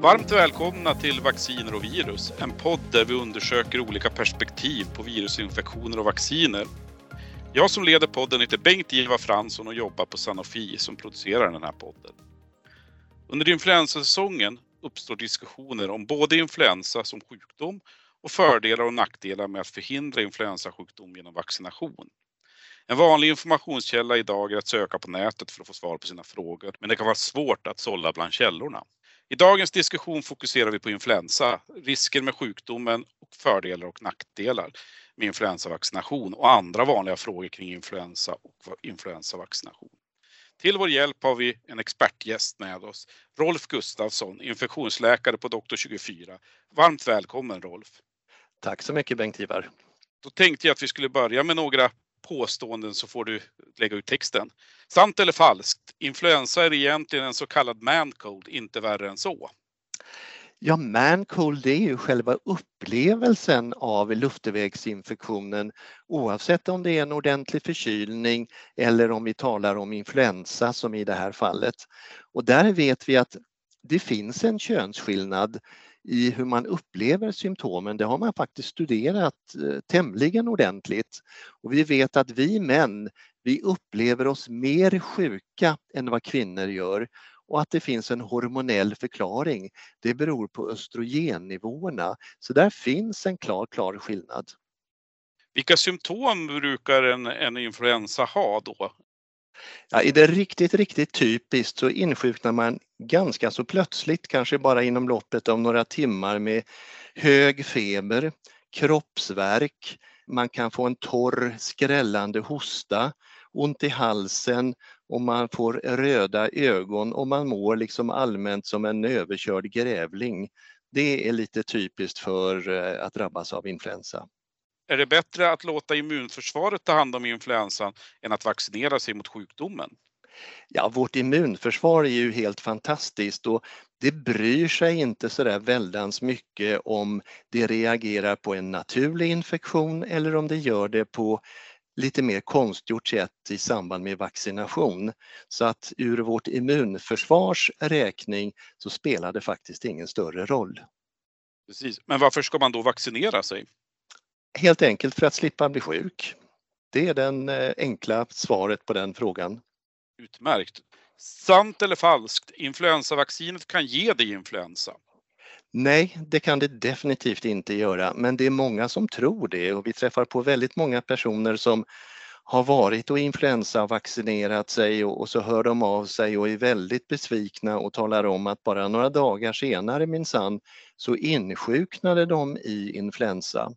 Varmt välkomna till Vacciner och virus, en podd där vi undersöker olika perspektiv på virusinfektioner och vacciner. Jag som leder podden heter Bengt-Ivar Fransson och jobbar på Sanofi som producerar den här podden. Under influensasäsongen uppstår diskussioner om både influensa som sjukdom och fördelar och nackdelar med att förhindra influensasjukdom genom vaccination. En vanlig informationskälla idag är att söka på nätet för att få svar på sina frågor, men det kan vara svårt att sålla bland källorna. I dagens diskussion fokuserar vi på influensa, risker med sjukdomen och fördelar och nackdelar med influensavaccination och andra vanliga frågor kring influensa och influensavaccination. Till vår hjälp har vi en expertgäst med oss, Rolf Gustafsson, infektionsläkare på Doktor 24. Varmt välkommen Rolf! Tack så mycket Bengt-Ivar! Då tänkte jag att vi skulle börja med några påståenden så får du lägga ut texten. Sant eller falskt? Influensa är egentligen en så kallad mancold, inte värre än så. Ja, mancold det är ju själva upplevelsen av luftvägsinfektionen oavsett om det är en ordentlig förkylning eller om vi talar om influensa som i det här fallet. Och där vet vi att det finns en könsskillnad i hur man upplever symptomen, det har man faktiskt studerat eh, tämligen ordentligt. Och vi vet att vi män, vi upplever oss mer sjuka än vad kvinnor gör och att det finns en hormonell förklaring. Det beror på östrogennivåerna. Så där finns en klar, klar skillnad. Vilka symptom brukar en, en influensa ha då? Ja, är det riktigt, riktigt typiskt så insjuknar man ganska så plötsligt, kanske bara inom loppet av några timmar med hög feber, kroppsvärk, man kan få en torr skrällande hosta, ont i halsen och man får röda ögon och man mår liksom allmänt som en överkörd grävling. Det är lite typiskt för eh, att drabbas av influensa. Är det bättre att låta immunförsvaret ta hand om influensan än att vaccinera sig mot sjukdomen? Ja, vårt immunförsvar är ju helt fantastiskt och det bryr sig inte så där väldans mycket om det reagerar på en naturlig infektion eller om det gör det på lite mer konstgjort sätt i samband med vaccination. Så att ur vårt immunförsvars räkning så spelar det faktiskt ingen större roll. Precis. Men varför ska man då vaccinera sig? Helt enkelt för att slippa bli sjuk. Det är det eh, enkla svaret på den frågan. Utmärkt. Sant eller falskt? Influensavaccinet kan ge dig influensa. Nej, det kan det definitivt inte göra, men det är många som tror det och vi träffar på väldigt många personer som har varit och influensavaccinerat sig och, och så hör de av sig och är väldigt besvikna och talar om att bara några dagar senare minsann så insjuknade de i influensa.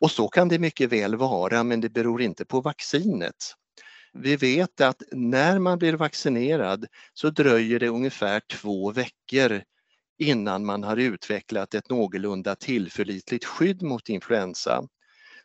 Och så kan det mycket väl vara, men det beror inte på vaccinet. Vi vet att när man blir vaccinerad så dröjer det ungefär två veckor innan man har utvecklat ett någorlunda tillförlitligt skydd mot influensa.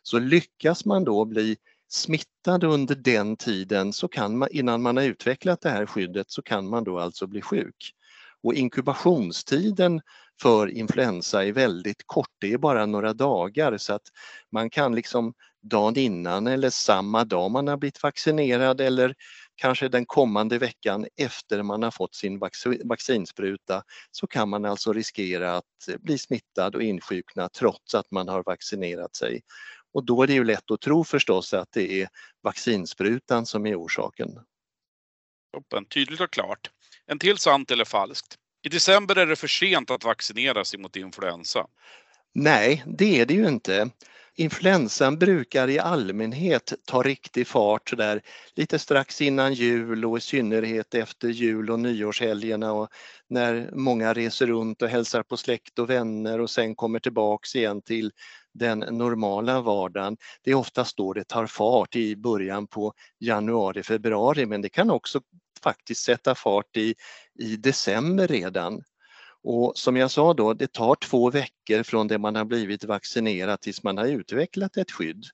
Så lyckas man då bli smittad under den tiden så kan man, innan man har utvecklat det här skyddet så kan man då alltså bli sjuk. Och inkubationstiden för influensa är väldigt kort, det är bara några dagar så att man kan liksom dagen innan eller samma dag man har blivit vaccinerad eller kanske den kommande veckan efter man har fått sin vaccinspruta så kan man alltså riskera att bli smittad och insjukna trots att man har vaccinerat sig. Och då är det ju lätt att tro förstås att det är vaccinsprutan som är orsaken. Toppen, tydligt och klart. En till sant eller falskt? I december är det för sent att vaccinera sig mot influensa. Nej, det är det ju inte. Influensan brukar i allmänhet ta riktig fart där lite strax innan jul och i synnerhet efter jul och nyårshelgerna och när många reser runt och hälsar på släkt och vänner och sen kommer tillbaks igen till den normala vardagen. Det är oftast då det tar fart i början på januari, februari men det kan också faktiskt sätta fart i, i december redan. Och som jag sa då, det tar två veckor från det man har blivit vaccinerad tills man har utvecklat ett skydd.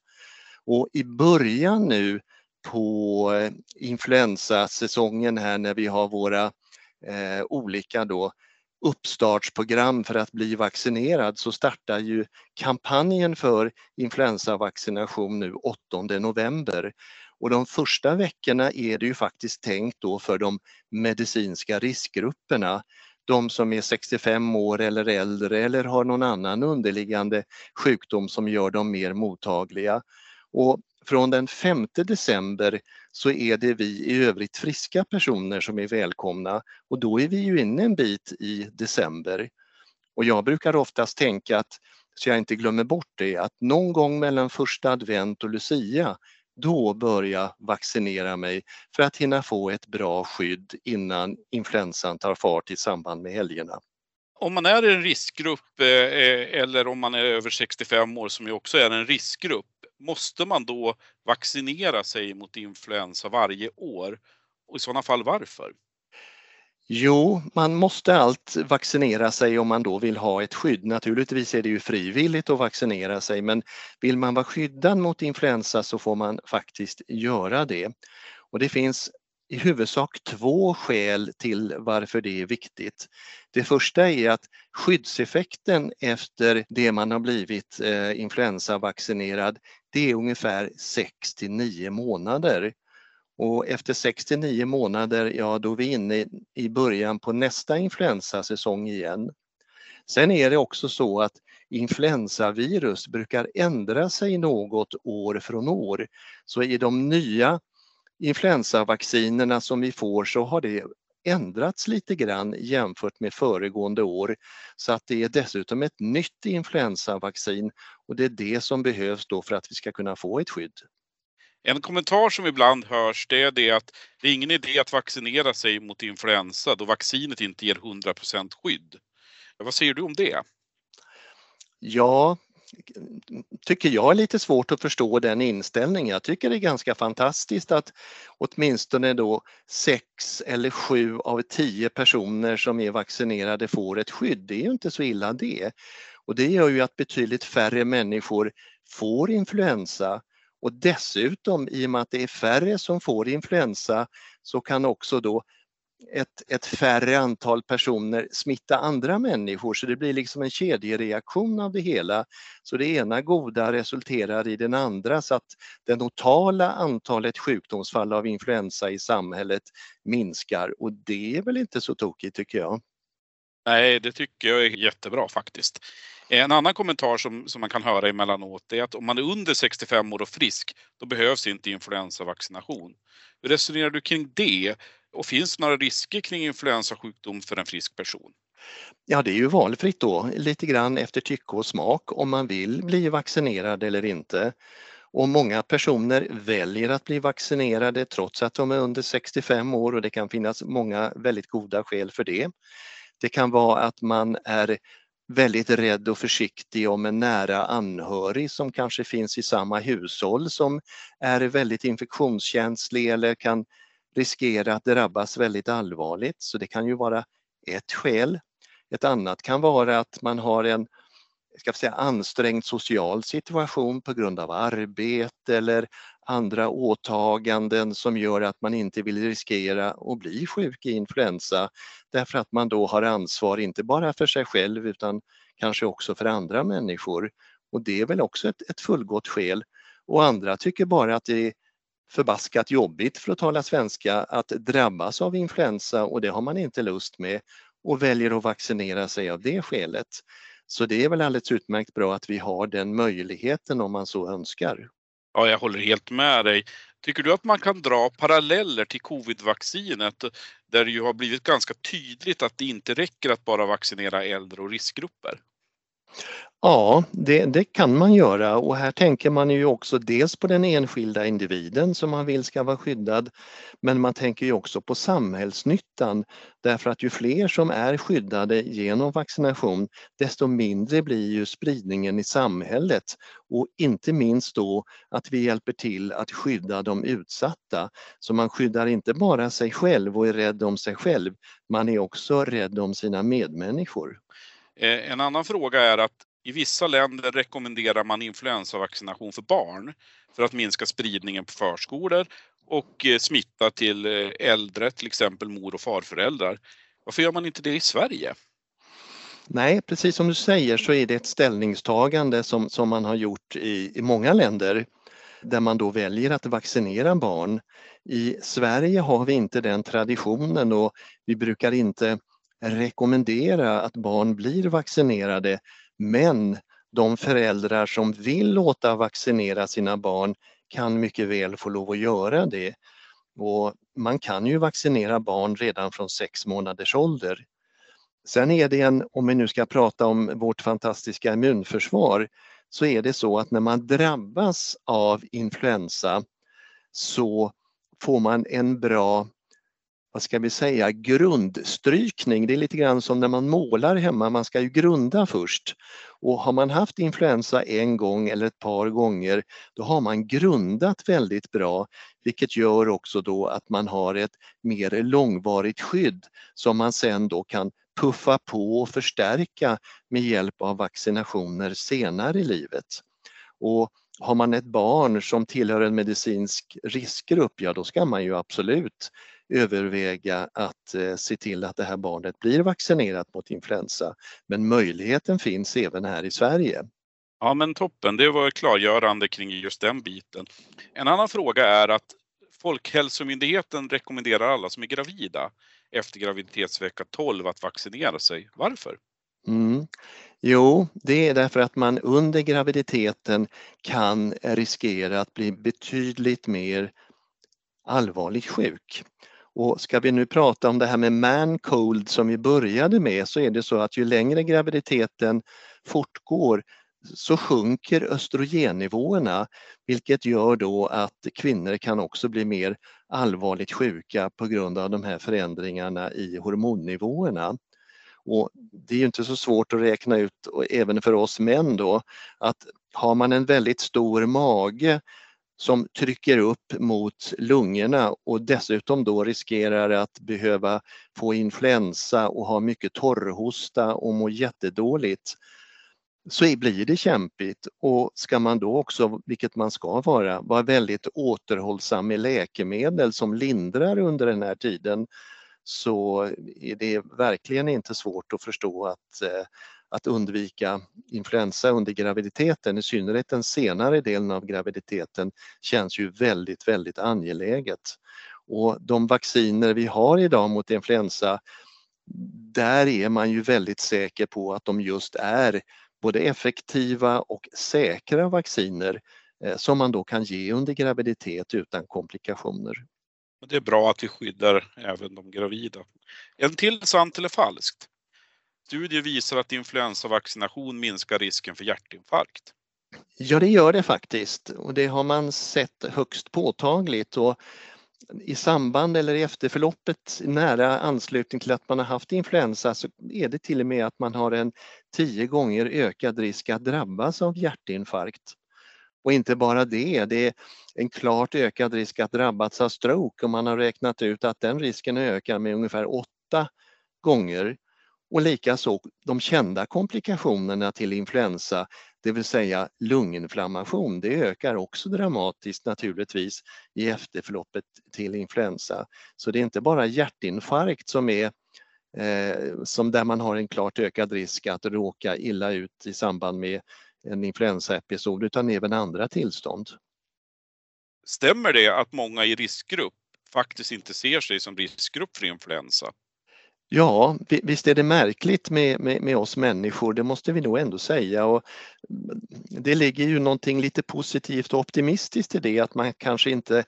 Och i början nu på eh, influensasäsongen här när vi har våra eh, olika då uppstartsprogram för att bli vaccinerad så startar ju kampanjen för influensavaccination nu 8 november. Och de första veckorna är det ju faktiskt tänkt då för de medicinska riskgrupperna de som är 65 år eller äldre eller har någon annan underliggande sjukdom som gör dem mer mottagliga. Och från den 5 december så är det vi i övrigt friska personer som är välkomna och då är vi ju inne en bit i december. Och jag brukar oftast tänka att, så jag inte glömmer bort det, att någon gång mellan första advent och Lucia då börja vaccinera mig för att hinna få ett bra skydd innan influensan tar fart i samband med helgerna. Om man är i en riskgrupp eh, eh, eller om man är över 65 år som ju också är en riskgrupp, måste man då vaccinera sig mot influensa varje år? Och i sådana fall varför? Jo, man måste allt vaccinera sig om man då vill ha ett skydd. Naturligtvis är det ju frivilligt att vaccinera sig men vill man vara skyddad mot influensa så får man faktiskt göra det. Och det finns i huvudsak två skäl till varför det är viktigt. Det första är att skyddseffekten efter det man har blivit eh, influensavaccinerad det är ungefär 6 till 9 månader. Och efter 69 månader, ja då är vi inne i början på nästa influensasäsong igen. Sen är det också så att influensavirus brukar ändra sig något år från år. Så i de nya influensavaccinerna som vi får så har det ändrats lite grann jämfört med föregående år. Så att det är dessutom ett nytt influensavaccin och det är det som behövs då för att vi ska kunna få ett skydd. En kommentar som ibland hörs det är det att det är ingen idé att vaccinera sig mot influensa då vaccinet inte ger 100% skydd. Vad säger du om det? Ja, tycker jag är lite svårt att förstå den inställningen. Jag tycker det är ganska fantastiskt att åtminstone då sex eller sju av tio personer som är vaccinerade får ett skydd. Det är ju inte så illa det. Och det gör ju att betydligt färre människor får influensa och dessutom i och med att det är färre som får influensa så kan också då ett, ett färre antal personer smitta andra människor så det blir liksom en kedjereaktion av det hela. Så det ena goda resulterar i den andra så att det totala antalet sjukdomsfall av influensa i samhället minskar och det är väl inte så tokigt tycker jag. Nej, det tycker jag är jättebra faktiskt. En annan kommentar som, som man kan höra emellanåt är att om man är under 65 år och frisk, då behövs inte influensavaccination. Hur resonerar du kring det? Och finns det några risker kring influensasjukdom för en frisk person? Ja, det är ju valfritt då, lite grann efter tycke och smak om man vill bli vaccinerad eller inte. Och många personer väljer att bli vaccinerade trots att de är under 65 år och det kan finnas många väldigt goda skäl för det. Det kan vara att man är väldigt rädd och försiktig om en nära anhörig som kanske finns i samma hushåll som är väldigt infektionskänslig eller kan riskera att drabbas väldigt allvarligt. Så det kan ju vara ett skäl. Ett annat kan vara att man har en ska säga, ansträngd social situation på grund av arbete eller andra åtaganden som gör att man inte vill riskera att bli sjuk i influensa därför att man då har ansvar inte bara för sig själv utan kanske också för andra människor. Och det är väl också ett, ett fullgott skäl. Och andra tycker bara att det är förbaskat jobbigt, för att tala svenska, att drabbas av influensa och det har man inte lust med och väljer att vaccinera sig av det skälet. Så det är väl alldeles utmärkt bra att vi har den möjligheten om man så önskar. Ja, jag håller helt med dig. Tycker du att man kan dra paralleller till covidvaccinet där det ju har blivit ganska tydligt att det inte räcker att bara vaccinera äldre och riskgrupper? Ja, det, det, kan man göra och här tänker man ju också dels på den enskilda individen som man vill ska vara skyddad men man tänker ju också på samhällsnyttan därför att ju fler som är skyddade genom vaccination desto mindre blir ju spridningen i samhället och inte minst då att vi hjälper till att skydda de utsatta. Så man skyddar inte bara sig själv och är rädd om sig själv, man är också rädd om sina medmänniskor. Eh, en annan fråga är att i vissa länder rekommenderar man influensavaccination för barn för att minska spridningen på förskolor och eh, smitta till eh, äldre, till exempel mor och farföräldrar. Varför gör man inte det i Sverige? Nej, precis som du säger så är det ett ställningstagande som, som man har gjort i, i många länder där man då väljer att vaccinera barn. I Sverige har vi inte den traditionen och vi brukar inte rekommendera att barn blir vaccinerade men de föräldrar som vill låta vaccinera sina barn kan mycket väl få lov att göra det. Och man kan ju vaccinera barn redan från sex månaders ålder. Sen är det en, om vi nu ska prata om vårt fantastiska immunförsvar, så är det så att när man drabbas av influensa så får man en bra, vad ska vi säga, grundstrykning. Det är lite grann som när man målar hemma, man ska ju grunda först. Och har man haft influensa en gång eller ett par gånger, då har man grundat väldigt bra, vilket gör också då att man har ett mer långvarigt skydd som man sen då kan puffa på och förstärka med hjälp av vaccinationer senare i livet. Och har man ett barn som tillhör en medicinsk riskgrupp, ja då ska man ju absolut överväga att eh, se till att det här barnet blir vaccinerat mot influensa. Men möjligheten finns även här i Sverige. Ja men toppen, det var klargörande kring just den biten. En annan fråga är att Folkhälsomyndigheten rekommenderar alla som är gravida efter graviditetsvecka 12 att vaccinera sig. Varför? Mm. Jo, det är därför att man under graviditeten kan riskera att bli betydligt mer allvarligt sjuk. Och ska vi nu prata om det här med man cold som vi började med så är det så att ju längre graviditeten fortgår så sjunker östrogennivåerna vilket gör då att kvinnor kan också bli mer allvarligt sjuka på grund av de här förändringarna i hormonnivåerna. Och det är ju inte så svårt att räkna ut, och även för oss män då, att har man en väldigt stor mage som trycker upp mot lungorna och dessutom då riskerar att behöva få influensa och ha mycket torrhosta och må jättedåligt så blir det kämpigt. Och ska man då också, vilket man ska vara, vara väldigt återhållsam med läkemedel som lindrar under den här tiden så är det verkligen inte svårt att förstå att, eh, att undvika influensa under graviditeten, i synnerhet den senare delen av graviditeten, känns ju väldigt, väldigt angeläget. Och de vacciner vi har idag mot influensa, där är man ju väldigt säker på att de just är både effektiva och säkra vacciner eh, som man då kan ge under graviditet utan komplikationer. Det är bra att vi skyddar även de gravida. En till sant eller falskt? Studier visar att influensavaccination minskar risken för hjärtinfarkt. Ja, det gör det faktiskt och det har man sett högst påtagligt. Och i samband eller i efterförloppet nära anslutning till att man har haft influensa så är det till och med att man har en tio gånger ökad risk att drabbas av hjärtinfarkt. Och inte bara det, det är en klart ökad risk att drabbas av stroke och man har räknat ut att den risken ökar med ungefär åtta gånger. Och likaså de kända komplikationerna till influensa, det vill säga lunginflammation, det ökar också dramatiskt naturligtvis i efterförloppet till influensa. Så det är inte bara hjärtinfarkt som är eh, som där man har en klart ökad risk att råka illa ut i samband med en influensaepisod utan även andra tillstånd. Stämmer det att många i riskgrupp faktiskt inte ser sig som riskgrupp för influensa? Ja, visst är det märkligt med, med, med, oss människor, det måste vi nog ändå säga. Och det ligger ju någonting lite positivt och optimistiskt i det, att man kanske inte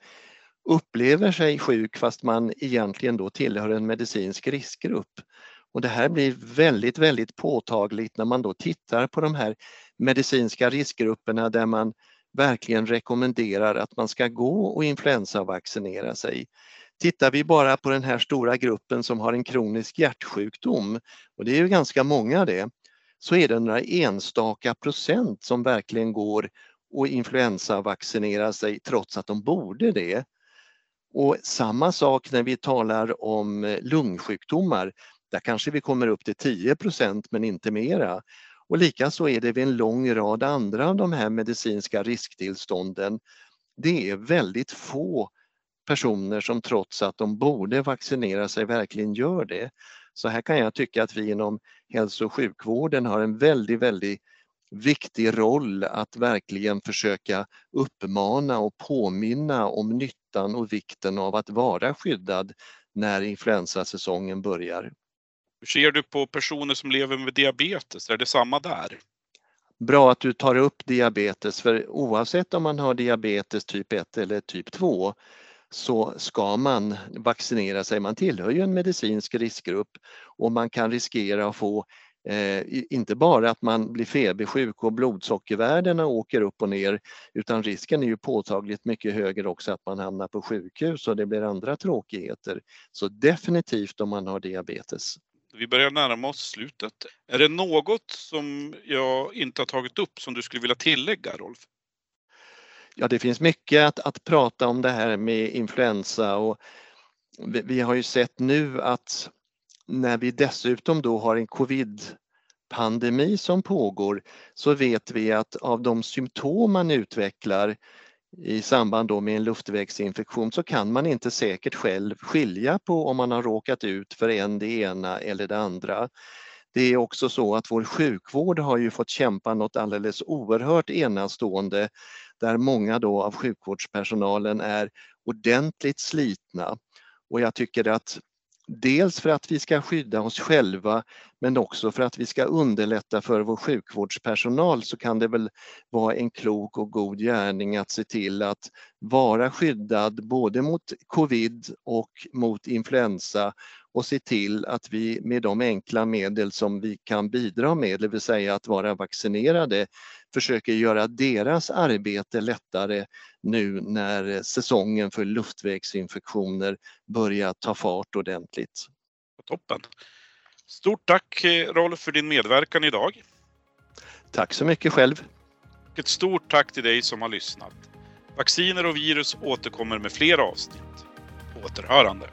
upplever sig sjuk fast man egentligen då tillhör en medicinsk riskgrupp. Och det här blir väldigt, väldigt påtagligt när man då tittar på de här medicinska riskgrupperna där man verkligen rekommenderar att man ska gå och influensavaccinera sig. Tittar vi bara på den här stora gruppen som har en kronisk hjärtsjukdom, och det är ju ganska många det, så är det några enstaka procent som verkligen går och influensavaccinerar sig trots att de borde det. Och samma sak när vi talar om eh, lungsjukdomar. Där kanske vi kommer upp till 10% men inte mera. Och likaså är det vid en lång rad andra av de här medicinska risktillstånden. Det är väldigt få personer som trots att de borde vaccinera sig verkligen gör det. Så här kan jag tycka att vi inom hälso och sjukvården har en väldigt, väldigt viktig roll att verkligen försöka uppmana och påminna om nyttan och vikten av att vara skyddad när influensasäsongen börjar. Hur ser du på personer som lever med diabetes? Är det samma där? Bra att du tar upp diabetes, för oavsett om man har diabetes typ 1 eller typ 2 så ska man vaccinera sig. Man tillhör ju en medicinsk riskgrupp och man kan riskera att få Eh, inte bara att man blir febersjuk och blodsockervärdena åker upp och ner utan risken är ju påtagligt mycket högre också att man hamnar på sjukhus och det blir andra tråkigheter. Så definitivt om man har diabetes. Vi börjar närma oss slutet. Är det något som jag inte har tagit upp som du skulle vilja tillägga Rolf? Ja, det finns mycket att, att prata om det här med influensa och vi, vi har ju sett nu att när vi dessutom då har en covid-pandemi som pågår så vet vi att av de symptom man utvecklar i samband då med en luftvägsinfektion så kan man inte säkert själv skilja på om man har råkat ut för en det ena eller det andra. Det är också så att vår sjukvård har ju fått kämpa något alldeles oerhört enastående där många då av sjukvårdspersonalen är ordentligt slitna. Och jag tycker att Dels för att vi ska skydda oss själva men också för att vi ska underlätta för vår sjukvårdspersonal så kan det väl vara en klok och god gärning att se till att vara skyddad både mot covid och mot influensa och se till att vi med de enkla medel som vi kan bidra med, det vill säga att vara vaccinerade, försöker göra deras arbete lättare nu när säsongen för luftvägsinfektioner börjar ta fart ordentligt. Toppen! Stort tack Rolf för din medverkan idag. Tack så mycket själv. Ett stort tack till dig som har lyssnat. Vacciner och virus återkommer med fler avsnitt. Återhörande.